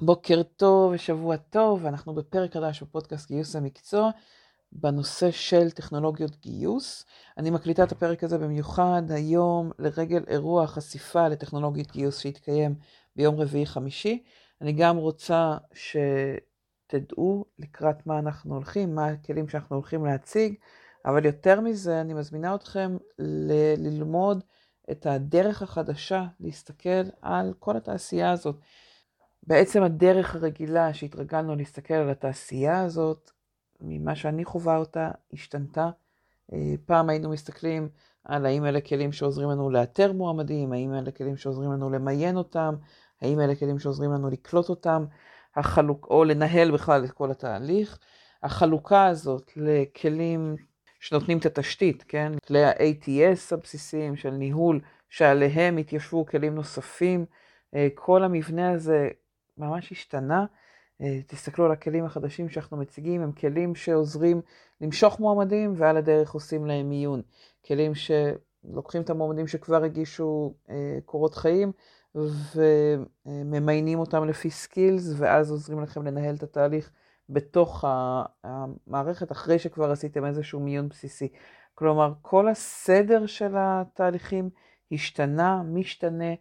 בוקר טוב ושבוע טוב, אנחנו בפרק חדש בפודקאסט גיוס המקצוע בנושא של טכנולוגיות גיוס. אני מקליטה את הפרק הזה במיוחד היום לרגל אירוע החשיפה לטכנולוגיות גיוס שהתקיים ביום רביעי חמישי. אני גם רוצה שתדעו לקראת מה אנחנו הולכים, מה הכלים שאנחנו הולכים להציג, אבל יותר מזה אני מזמינה אתכם ל- ללמוד את הדרך החדשה להסתכל על כל התעשייה הזאת. בעצם הדרך הרגילה שהתרגלנו להסתכל על התעשייה הזאת, ממה שאני חווה אותה, השתנתה. אה, פעם היינו מסתכלים על האם אלה כלים שעוזרים לנו לאתר מועמדים, האם אלה כלים שעוזרים לנו למיין אותם, האם אלה כלים שעוזרים לנו לקלוט אותם, החלוק, או לנהל בכלל את כל התהליך. החלוקה הזאת לכלים שנותנים את התשתית, כן? כלי ה-ATS הבסיסיים של ניהול, שעליהם התיישבו כלים נוספים. אה, כל המבנה הזה ממש השתנה. אה, תסתכלו על הכלים החדשים שאנחנו מציגים, הם כלים שעוזרים למשוך מועמדים ועל הדרך עושים להם מיון. כלים שלוקחים את המועמדים שכבר הגישו אה, קורות חיים וממיינים אותם לפי סקילס, ואז עוזרים לכם לנהל את התהליך בתוך המערכת אחרי שכבר עשיתם איזשהו מיון בסיסי. כלומר, כל הסדר של התהליכים השתנה, משתנה,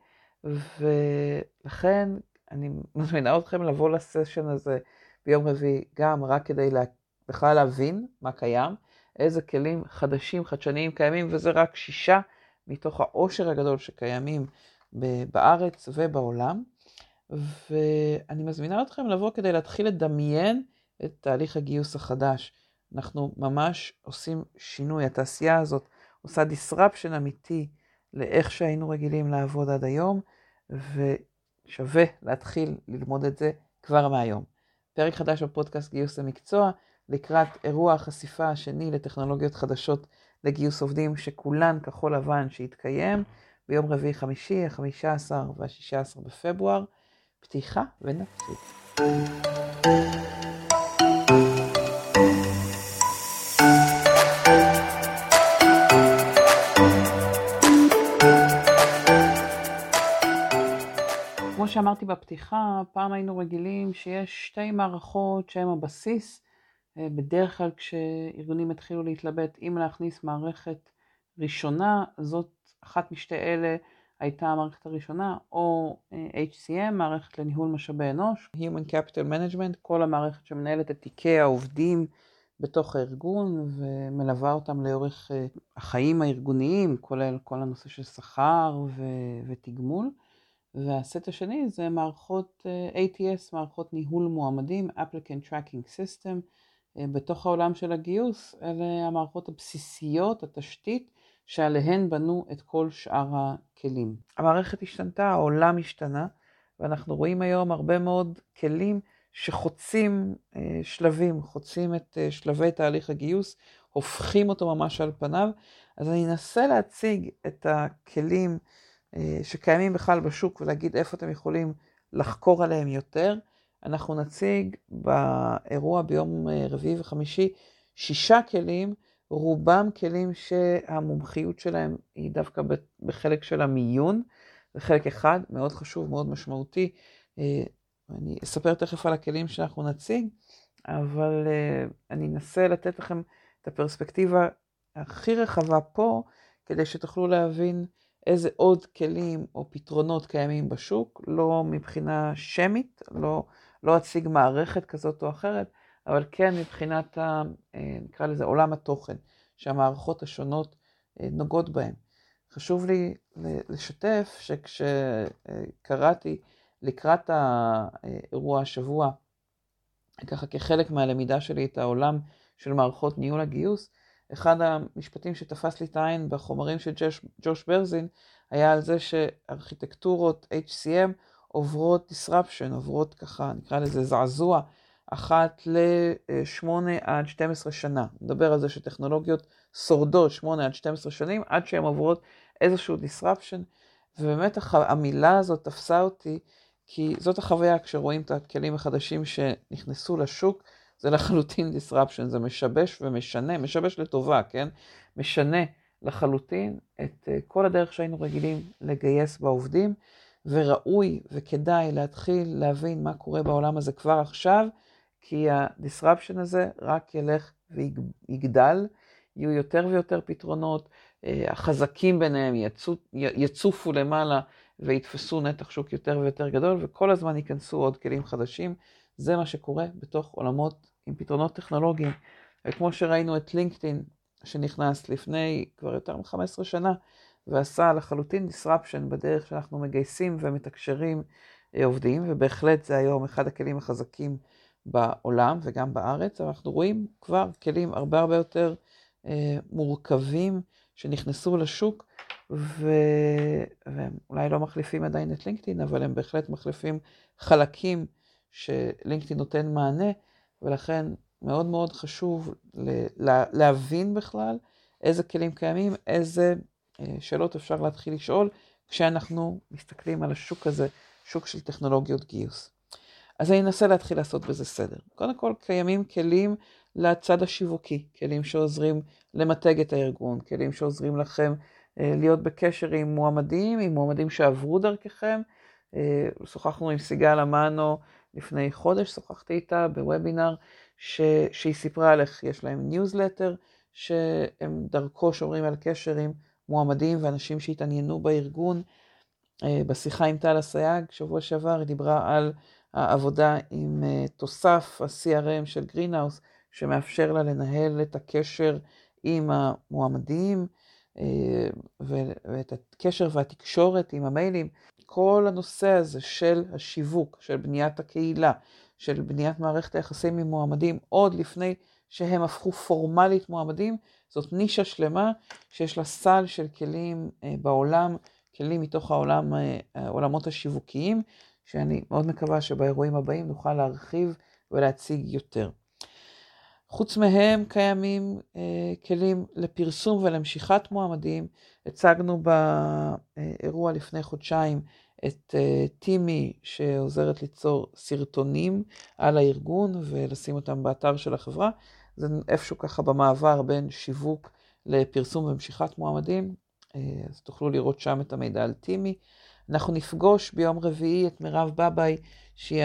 ולכן אני מזמינה אתכם לבוא לסשן הזה ביום רביעי, גם רק כדי לה, בכלל להבין מה קיים, איזה כלים חדשים, חדשניים קיימים, וזה רק שישה מתוך העושר הגדול שקיימים בארץ ובעולם. ואני מזמינה אתכם לבוא כדי להתחיל לדמיין את תהליך הגיוס החדש. אנחנו ממש עושים שינוי, התעשייה הזאת עושה disruption אמיתי לאיך שהיינו רגילים לעבוד עד היום, ושווה להתחיל ללמוד את זה כבר מהיום. פרק חדש בפודקאסט גיוס למקצוע, לקראת אירוע החשיפה השני לטכנולוגיות חדשות לגיוס עובדים, שכולן כחול לבן שיתקיים ביום רביעי חמישי, ה-15 וה-16 בפברואר. פתיחה ונתחיל. שאמרתי בפתיחה, פעם היינו רגילים שיש שתי מערכות שהן הבסיס. אה, בדרך כלל כשארגונים התחילו להתלבט אם להכניס מערכת ראשונה, זאת אחת משתי אלה הייתה המערכת הראשונה, או אה, HCM, מערכת לניהול משאבי אנוש, Human Capital Management, כל המערכת שמנהלת את תיקי העובדים בתוך הארגון ומלווה אותם לאורך אה, החיים הארגוניים, כולל כל הנושא של שכר ותגמול. והסט השני זה מערכות אה, ATS, מערכות ניהול מועמדים, Applicant Tracking System. אה, בתוך העולם של הגיוס, אלה המערכות הבסיסיות, התשתית, שעליהן בנו את כל שאר הכלים. המערכת השתנתה, העולם השתנה, ואנחנו רואים היום הרבה מאוד כלים שחוצים אה, שלבים, חוצים את שלבי תהליך הגיוס, הופכים אותו ממש על פניו. אז אני אנסה להציג את הכלים שקיימים בכלל בשוק ולהגיד איפה אתם יכולים לחקור עליהם יותר. אנחנו נציג באירוע ביום אה, רביעי וחמישי שישה כלים, רובם כלים שהמומחיות שלהם היא דווקא בחלק של המיון, זה חלק אחד מאוד חשוב, מאוד משמעותי. אה, אני אספר תכף על הכלים שאנחנו נציג, אבל אני אנסה לתת לכם את הפרספקטיבה הכי רחבה פה, כדי שתוכלו להבין איזה עוד כלים או פתרונות קיימים בשוק, לא מבחינה שמית, לא, לא אציג מערכת כזאת או אחרת, אבל כן מבחינת, ה, אה, נקרא לזה עולם התוכן, שהמערכות השונות אה, נוגעות בהם. חשוב לי לשתף שכשקראתי לקראת האירוע השבוע, ככה כחלק מהלמידה שלי את העולם של מערכות ניהול הגיוס, אחד המשפטים שתפס לי את העין בחומרים של ג'וש, ג'וש ברזין היה על זה שארכיטקטורות HCM עוברות disruption, עוברות ככה, נקרא לזה זעזוע, אחת ל-8 עד 12 שנה. נדבר על זה שטכנולוגיות שורדות 8 עד 12 שנים עד שהן עוברות איזשהו disruption, ובאמת המילה הזאת תפסה אותי, כי זאת החוויה כשרואים את הכלים החדשים שנכנסו לשוק. זה לחלוטין disruption, זה משבש ומשנה, משבש לטובה, כן? משנה לחלוטין את אה, כל הדרך שהיינו רגילים לגייס בעובדים, וראוי וכדאי להתחיל להבין מה קורה בעולם הזה כבר עכשיו, כי ה-disruption הזה רק ילך ויגדל, יהיו יותר ויותר פתרונות, אה, החזקים ביניהם יצו, יצופו למעלה ויתפסו נתח שוק יותר ויותר גדול, וכל הזמן ייכנסו עוד כלים חדשים. זה מה שקורה בתוך עולמות עם פתרונות טכנולוגיים. וכמו שראינו את לינקדאין שנכנס לפני כבר יותר מ-15 שנה, ועשה לחלוטין disruption בדרך שאנחנו מגייסים ומתקשרים אה, עובדים, ובהחלט זה היום אחד הכלים החזקים בעולם וגם בארץ, אבל אנחנו רואים כבר כלים הרבה הרבה יותר אה, מורכבים שנכנסו לשוק, ו... והם אולי לא מחליפים עדיין את לינקדאין, אבל הם בהחלט מחליפים חלקים שלינקדאין נותן מענה, ולכן מאוד מאוד חשוב להבין בכלל איזה כלים קיימים, איזה אה, שאלות אפשר להתחיל לשאול כשאנחנו מסתכלים על השוק הזה, שוק של טכנולוגיות גיוס. אז אני אנסה להתחיל לעשות בזה סדר. קודם כל, קיימים כלים לצד השיווקי, כלים שעוזרים למתג את הארגון, כלים שעוזרים לכם אה, להיות בקשר עם מועמדים, עם מועמדים שעברו דרככם. אה, שוחחנו עם סיגל אמנו לפני חודש, שוחחתי איתה בוובינר, ש... שהיא סיפרה על איך יש להם ניוזלטר, שהם דרכו שומרים על קשר עם מועמדים ואנשים שהתעניינו בארגון. אה, בשיחה עם טל אסייג, שבוע שעבר, היא דיברה על העבודה עם אה, תוסף ה-CRM של גרינהאוס, שמאפשר לה לנהל את הקשר עם המועמדים אה, ואת הקשר והתקשורת עם המיילים. כל הנושא הזה של השיווק, של בניית הקהילה, של בניית מערכת היחסים עם מועמדים, עוד לפני שהם הפכו פורמלית מועמדים, זאת נישה שלמה שיש לה סל של כלים אה, בעולם, כלים מתוך העולם, אה, העולמות השיווקיים, שאני מאוד מקווה שבאירועים הבאים נוכל להרחיב ולהציג יותר. חוץ מהם קיימים אה, כלים לפרסום ולמשיכת מועמדים. הצגנו באירוע לפני חודשיים את אה, טימי שעוזרת ליצור סרטונים על הארגון ולשים אותם באתר של החברה. זה איפשהו ככה במעבר בין שיווק לפרסום ומשיכת מועמדים, אה, אז תוכלו לראות שם את המידע על טימי. אנחנו נפגוש ביום רביעי את מירב בבאי, שהיא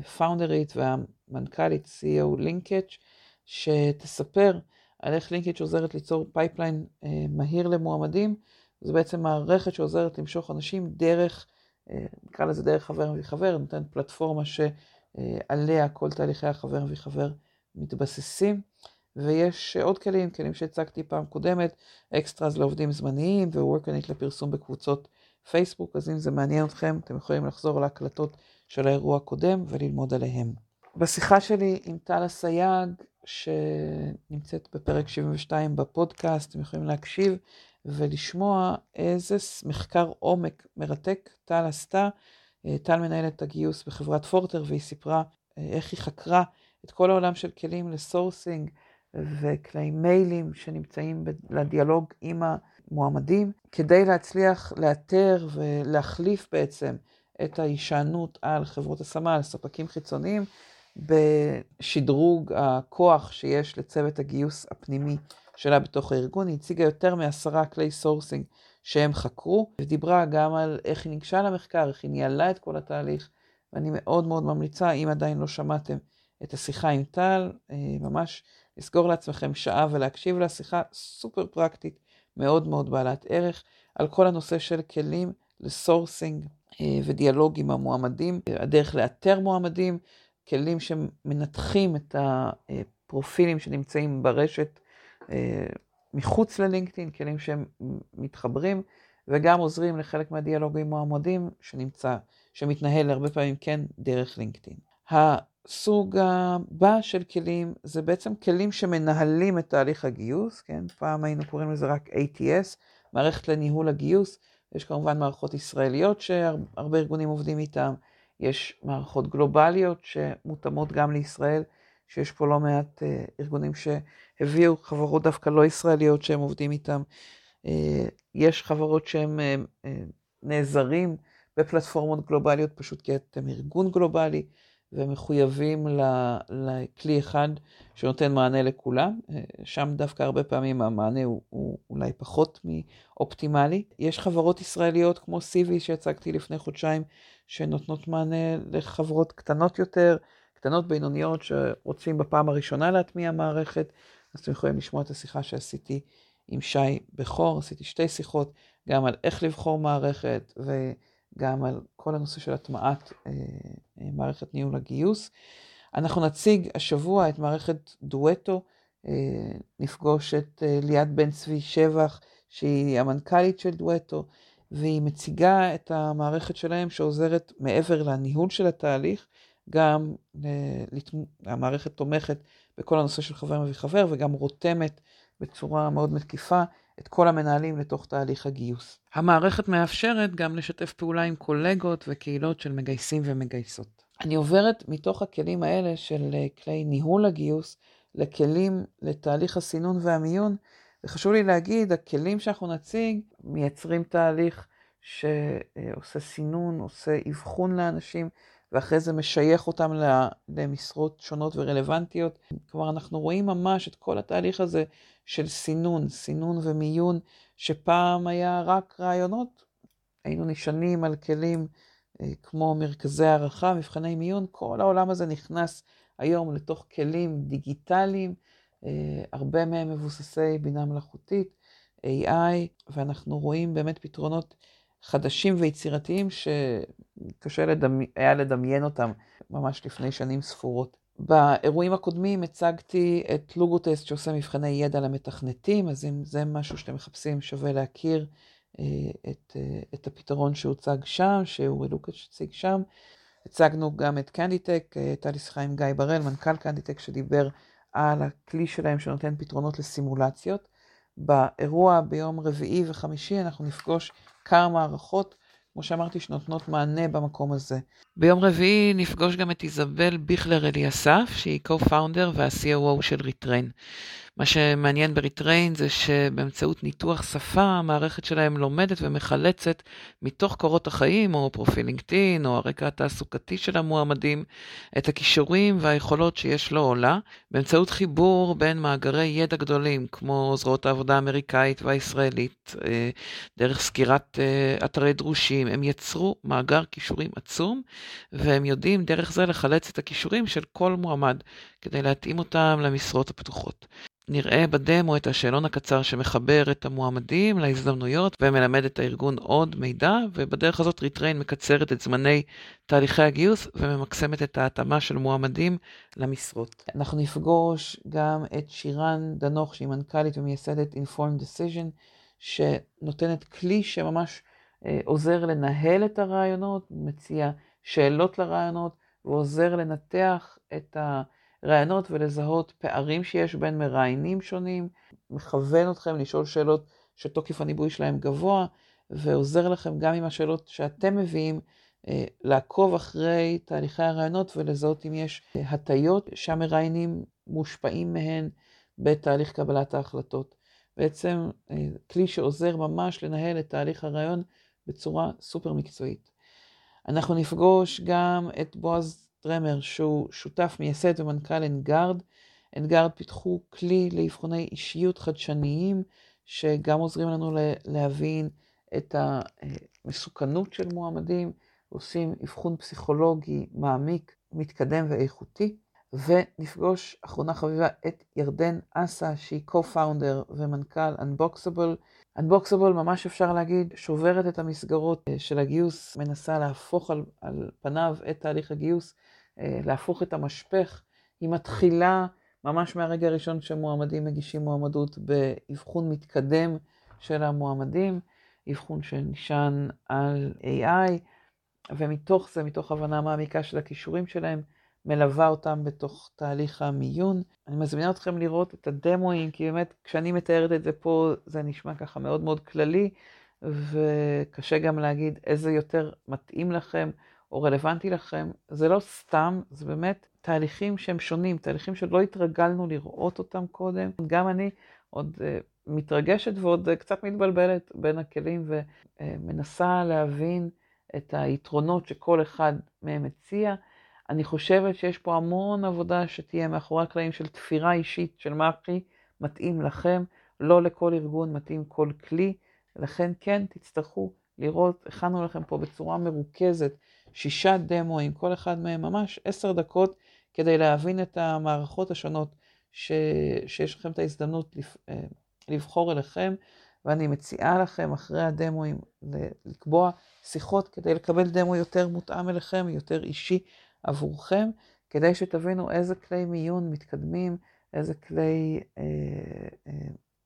הפאונדרית והמנכ"לית CEO לינקג', שתספר על איך לינקג' עוזרת ליצור pipeline אה, מהיר למועמדים. זו בעצם מערכת שעוזרת למשוך אנשים דרך, אה, נקרא לזה דרך חבר מביא חבר, נותנת פלטפורמה שעליה כל תהליכי החבר מביא חבר מתבססים. ויש עוד כלים, כלים שהצגתי פעם קודמת, אקסטראז לעובדים זמניים ו-workernit לפרסום בקבוצות פייסבוק, אז אם זה מעניין אתכם, אתם יכולים לחזור להקלטות של האירוע הקודם וללמוד עליהם. בשיחה שלי עם טל אסייג, שנמצאת בפרק 72 בפודקאסט, אתם יכולים להקשיב ולשמוע איזה מחקר עומק מרתק טל עשתה. אה, טל מנהלת הגיוס בחברת פורטר, והיא סיפרה אה, איך היא חקרה את כל העולם של כלים לסורסינג וכלי מיילים שנמצאים לדיאלוג עם המועמדים, כדי להצליח לאתר ולהחליף בעצם את ההישענות על חברות השמה, על ספקים חיצוניים, בשדרוג הכוח שיש לצוות הגיוס הפנימי שלה בתוך הארגון. היא הציגה יותר מעשרה כלי sourcing שהם חקרו, ודיברה גם על איך היא ניגשה למחקר, איך היא ניהלה את כל התהליך, ואני מאוד מאוד ממליצה, אם עדיין לא שמעתם את השיחה עם טל, אה, ממש לסגור לעצמכם שעה ולהקשיב לה, שיחה סופר פרקטית, מאוד מאוד בעלת ערך, על כל הנושא של כלים ל sourcing אה, ודיאלוג עם המועמדים, הדרך לאתר מועמדים, כלים שמנתחים את הפרופילים שנמצאים ברשת אה, מחוץ ללינקדאין, כלים שהם מתחברים וגם עוזרים לחלק מהדיאלוג עם מועמדים שנמצא, שמתנהל הרבה פעמים כן דרך לינקדאין. הסוג הבא של כלים זה בעצם כלים שמנהלים את תהליך הגיוס, כן? פעם היינו קוראים לזה רק ATS, מערכת לניהול הגיוס. יש כמובן מערכות ישראליות שהרבה ארגונים עובדים איתן, יש מערכות גלובליות שמותאמות גם לישראל, שיש פה לא מעט אה, ארגונים שהביאו חברות דווקא לא ישראליות שהם עובדים איתן. אה, יש חברות שהם אה, נעזרים בפלטפורמות גלובליות פשוט כי אתם ארגון גלובלי, ומחויבים לכלי אחד שנותן מענה לכולם. שם דווקא הרבה פעמים המענה הוא, הוא אולי פחות מאופטימלי. יש חברות ישראליות כמו סיבי שהצגתי לפני חודשיים, שנותנות מענה לחברות קטנות יותר, קטנות בינוניות שרוצים בפעם הראשונה להטמיע מערכת. אז אתם יכולים לשמוע את השיחה שעשיתי עם שי בכור, עשיתי שתי שיחות, גם על איך לבחור מערכת וגם על כל הנושא של הטמעת אה, אה, מערכת ניהול הגיוס. אנחנו נציג השבוע את מערכת דואטו, אה, נפגוש את אה, ליאת בן צבי שבח, שהיא המנכ"לית של דואטו, והיא מציגה את המערכת שלהם שעוזרת מעבר לניהול של התהליך, גם אה, המערכת תומכת בכל הנושא של חבר מביא חבר וגם רותמת בצורה מאוד מקיפה את כל המנהלים לתוך תהליך הגיוס. המערכת מאפשרת גם לשתף פעולה עם קולגות וקהילות של מגייסים ומגייסות. אני עוברת מתוך הכלים האלה של אה, כלי ניהול הגיוס לכלים לתהליך הסינון והמיון, וחשוב לי להגיד, הכלים שאנחנו נציג מייצרים תהליך שעושה סינון, עושה אבחון לאנשים, ואחרי זה משייך אותם למשרות שונות ורלוונטיות. כלומר, אנחנו רואים ממש את כל התהליך הזה של סינון, סינון ומיון, שפעם היה רק רעיונות. היינו נשענים על כלים אה, כמו מרכזי הערכה, מבחני מיון, כל העולם הזה נכנס היום לתוך כלים דיגיטליים, אה, הרבה מהם מבוססי בינה מלאכותית, AI, ואנחנו רואים באמת פתרונות חדשים ויצירתיים שקשה לדמי... היה לדמיין אותם ממש לפני שנים ספורות. באירועים הקודמים הצגתי את לוגוטסט שעושה מבחני ידע למתכנתים, אז אם זה משהו שאתם מחפשים, שווה להכיר אה, את, אה, את הפתרון שהוצג שם, שאורי לוקאץ' הציג שם. הצגנו גם את Canditech, אה, הייתה לי שיחה עם גיא בראל, מנכ"ל Canditech, שדיבר על הכלי שלהם שנותן פתרונות לסימולציות. באירוע ביום רביעי וחמישי אנחנו נפגוש כמה מערכות, כמו שאמרתי, שנותנות מענה במקום הזה. ביום רביעי נפגוש גם את איזבל ביכלר אליאסף, שהיא co-founder וה-COO של Retrain. מה שמעניין ב Retrain זה שבאמצעות ניתוח שפה, המערכת שלהם לומדת ומחלצת מתוך קורות החיים, או פרופיל LinkedIn, או הרקע התעסוקתי של המועמדים, את הכישורים והיכולות שיש לו או לה, באמצעות חיבור בין מאגרי ידע גדולים, כמו זרועות העבודה האמריקאית והישראלית, אה, דרך סקירת אה, אתרי דרושים, הם יצרו מאגר כישורים עצום, והם יודעים דרך זה לחלץ את הכישורים של כל מועמד, כדי להתאים אותם למשרות הפתוחות. נראה בדמו את השאלון הקצר שמחבר את המועמדים להזדמנויות ומלמד את הארגון עוד מידע, ובדרך הזאת Retrain מקצרת את זמני תהליכי הגיוס וממקסמת את ההתאמה של מועמדים למשרות. אנחנו נפגוש גם את שירן דנוך, שהיא מנכ"לית ומייסדת Informed Decision, שנותנת כלי שממש אה, עוזר לנהל את הרעיונות, מציע שאלות לרעיונות ועוזר לנתח את ה... רעיונות ולזהות פערים שיש בין מראיינים שונים, מכוון אתכם לשאול שאלות שתוקף הניבוי שלהם גבוה, ועוזר לכם גם עם השאלות שאתם מביאים, אה, לעקוב אחרי תהליכי הרעיונות ולזהות אם יש אה, הטיות שהמראיינים מושפעים מהן בתהליך קבלת ההחלטות. בעצם אה, כלי שעוזר ממש לנהל את תהליך הרעיון בצורה סופר מקצועית. אנחנו נפגוש גם את בועז טרמר, שהוא שותף מייסד ומנכ"ל אנגרד. אנגרד פיתחו כלי לאבחוני אישיות חדשניים, שגם עוזרים לנו להבין את המסוכנות של מועמדים, עושים אבחון פסיכולוגי מעמיק, מתקדם ואיכותי. ונפגוש אחרונה חביבה את ירדן אסה, שהיא co-founder ומנכ"ל Unboxable. Unboxable ממש אפשר להגיד שוברת את המסגרות אה, של הגיוס, מנסה להפוך על, על פניו את תהליך הגיוס אה, להפוך את המשפך. היא מתחילה ממש מהרגע הראשון שמועמדים מגישים מועמדות באבחון מתקדם של המועמדים, אבחון שנשען על AI, ומתוך זה, מתוך הבנה מעמיקה של הכישורים שלהם, מלווה אותם בתוך תהליך המיון. אני מזמינה אתכם לראות את הדמואים, כי באמת כשאני מתארת את זה פה, זה נשמע ככה מאוד מאוד כללי, וקשה גם להגיד איזה יותר מתאים לכם. או רלוונטי לכם, זה לא סתם, זה באמת תהליכים שהם שונים, תהליכים שלא התרגלנו לראות אותם קודם. גם אני עוד uh, מתרגשת ועוד uh, קצת מתבלבלת בין הכלים ומנסה להבין את היתרונות שכל אחד מהם מציע. אני חושבת שיש פה המון עבודה שתהיה מאחורי הקלעים של תפירה אישית של מה הכי מתאים לכם, לא לכל ארגון מתאים כל כלי, לכן כן תצטרכו לראות, הכנו לכם פה בצורה מרוכזת שישה דמואים, כל אחד מהם ממש עשר דקות, כדי להבין את המערכות השונות ש... שיש לכם את ההזדמנות אה, לבחור אליכם, ואני מציעה לכם אחרי הדמואים לקבוע שיחות כדי לקבל דמו יותר מותאם אליכם, יותר אישי עבורכם, כדי שתבינו איזה כלי מיון מתקדמים, איזה כלי אה, אה,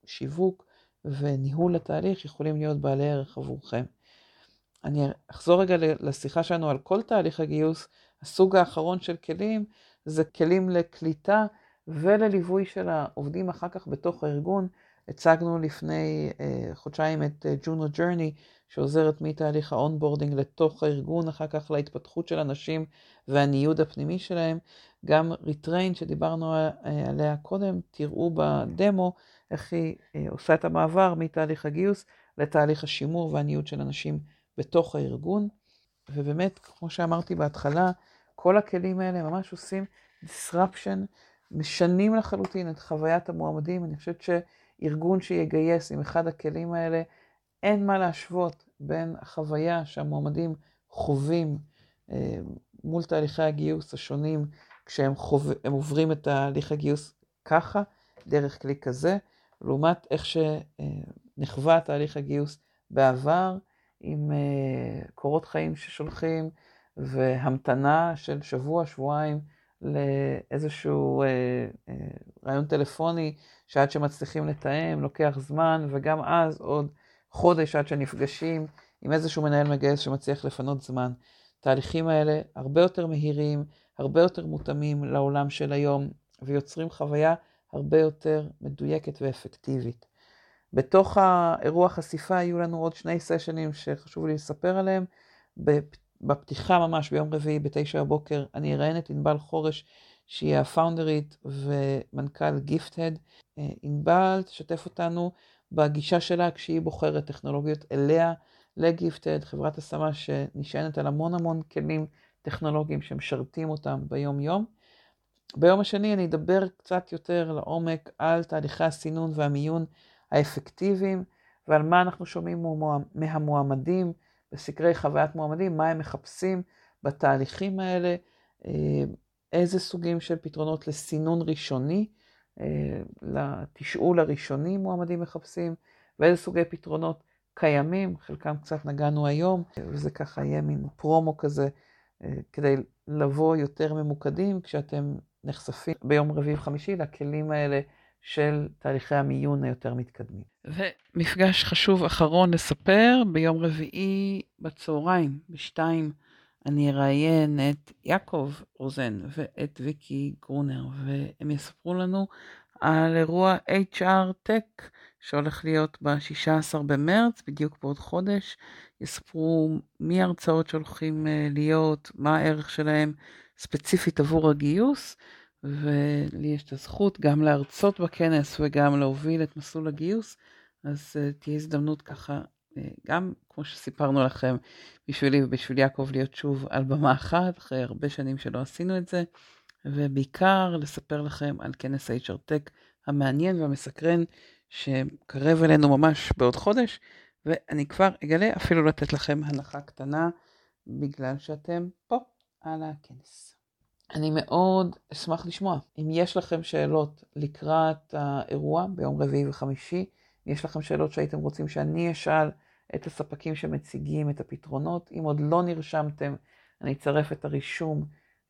שיווק וניהול התהליך יכולים להיות בעלי ערך עבורכם. אני אחזור רגע לשיחה שלנו על כל תהליך הגיוס. הסוג האחרון של כלים זה כלים לקליטה ולליווי של העובדים אחר כך בתוך הארגון. הצגנו לפני אה, חודשיים את ג'ונו uh, ג'רני, שעוזרת מתהליך ה onboarding לתוך הארגון, אחר כך להתפתחות של אנשים והניוד הפנימי שלהם. גם Retrain שדיברנו אה, עליה קודם, תראו בדמו איך היא אה, עושה את המעבר מתהליך הגיוס לתהליך השימור והניוד של אנשים בתוך הארגון. ובאמת, כמו שאמרתי בהתחלה, כל הכלים האלה ממש עושים disruption, משנים לחלוטין את חוויית המועמדים. אני חושבת שארגון שיגייס עם אחד הכלים האלה, אין מה להשוות בין החוויה שהמועמדים חווים אה, מול תהליכי הגיוס השונים, כשהם חוב... עוברים את תהליך הגיוס ככה, דרך כלי כזה, לעומת איך שנחווה תהליך הגיוס בעבר, עם uh, קורות חיים ששולחים, והמתנה של שבוע, שבועיים לאיזשהו uh, uh, רעיון טלפוני, שעד שמצליחים לתאם לוקח זמן, וגם אז עוד חודש עד שנפגשים עם איזשהו מנהל מגייס שמצליח לפנות זמן. התהליכים האלה הרבה יותר מהירים, הרבה יותר מותאמים לעולם של היום, ויוצרים חוויה הרבה יותר מדויקת ואפקטיבית. בתוך האירוע חשיפה יהיו לנו עוד שני סשנים שחשוב לי לספר עליהם. בפתיחה ממש ביום רביעי בתשע בבוקר אני אראיין את ענבל חורש שהיא הפאונדרית ומנכ"ל גיפט-הד. אה, ענבל תשתף אותנו בגישה שלה כשהיא בוחרת טכנולוגיות אליה לגיפט-הד, חברת השמה שנשענת על המון המון כלים טכנולוגיים שמשרתים אותם ביום יום. ביום השני אני אדבר קצת יותר לעומק על תהליכי הסינון והמיון האפקטיביים ועל מה אנחנו שומעים מהמועמדים בסקרי חוויית מועמדים, מה הם מחפשים בתהליכים האלה, אה, איזה סוגים של פתרונות לסינון ראשוני, אה, לתשאול הראשוני מועמדים מחפשים, ואיזה סוגי פתרונות קיימים, חלקם קצת נגענו היום, וזה ככה יהיה מין פרומו כזה, אה, כדי לבוא יותר ממוקדים כשאתם נחשפים ביום רביעי וחמישי לכלים האלה של תהליכי המיון היותר מתקדמים. ומפגש חשוב אחרון לספר, ביום רביעי בצהריים, בשתיים, אני אראיין את יעקב רוזן ואת ויקי גרונר, והם יספרו לנו על אירוע HR Tech שהולך להיות ב-16 במרץ, בדיוק בעוד חודש. יספרו מי ההרצאות שהולכים אה, להיות, מה הערך שלהם ספציפית עבור הגיוס. ולי יש את הזכות גם להרצות בכנס וגם להוביל את מסלול הגיוס, אז uh, תהיה הזדמנות ככה, uh, גם כמו שסיפרנו לכם, בשבילי ובשביל יעקב להיות שוב על במה אחת, אחרי הרבה שנים שלא עשינו את זה, ובעיקר לספר לכם על כנס HR Tech המעניין והמסקרן, שקרב אלינו ממש בעוד חודש, ואני כבר אגלה אפילו לתת לכם הנחה קטנה, בגלל שאתם פה על הכנס. אני מאוד אשמח לשמוע. אם יש לכם שאלות לקראת האירוע ביום רביעי וחמישי, אם יש לכם שאלות שהייתם רוצים שאני אשאל את הספקים שמציגים את הפתרונות, אם עוד לא נרשמתם, אני אצרף את הרישום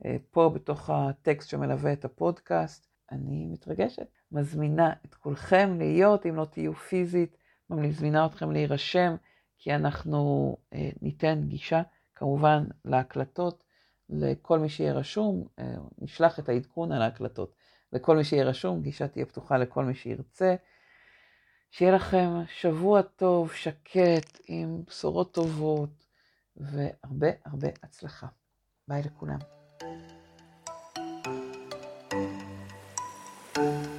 אה, פה בתוך הטקסט שמלווה את הפודקאסט. אני מתרגשת, מזמינה את כולכם להיות, אם לא תהיו פיזית, מזמינה אתכם להירשם, כי אנחנו אה, ניתן גישה כמובן להקלטות. לכל מי שיהיה רשום, אה, נשלח את העדכון על ההקלטות. לכל מי שיהיה רשום, גישה תהיה פתוחה לכל מי שירצה. שיהיה לכם שבוע טוב, שקט, עם בשורות טובות, והרבה הרבה הצלחה. ביי לכולם. thank you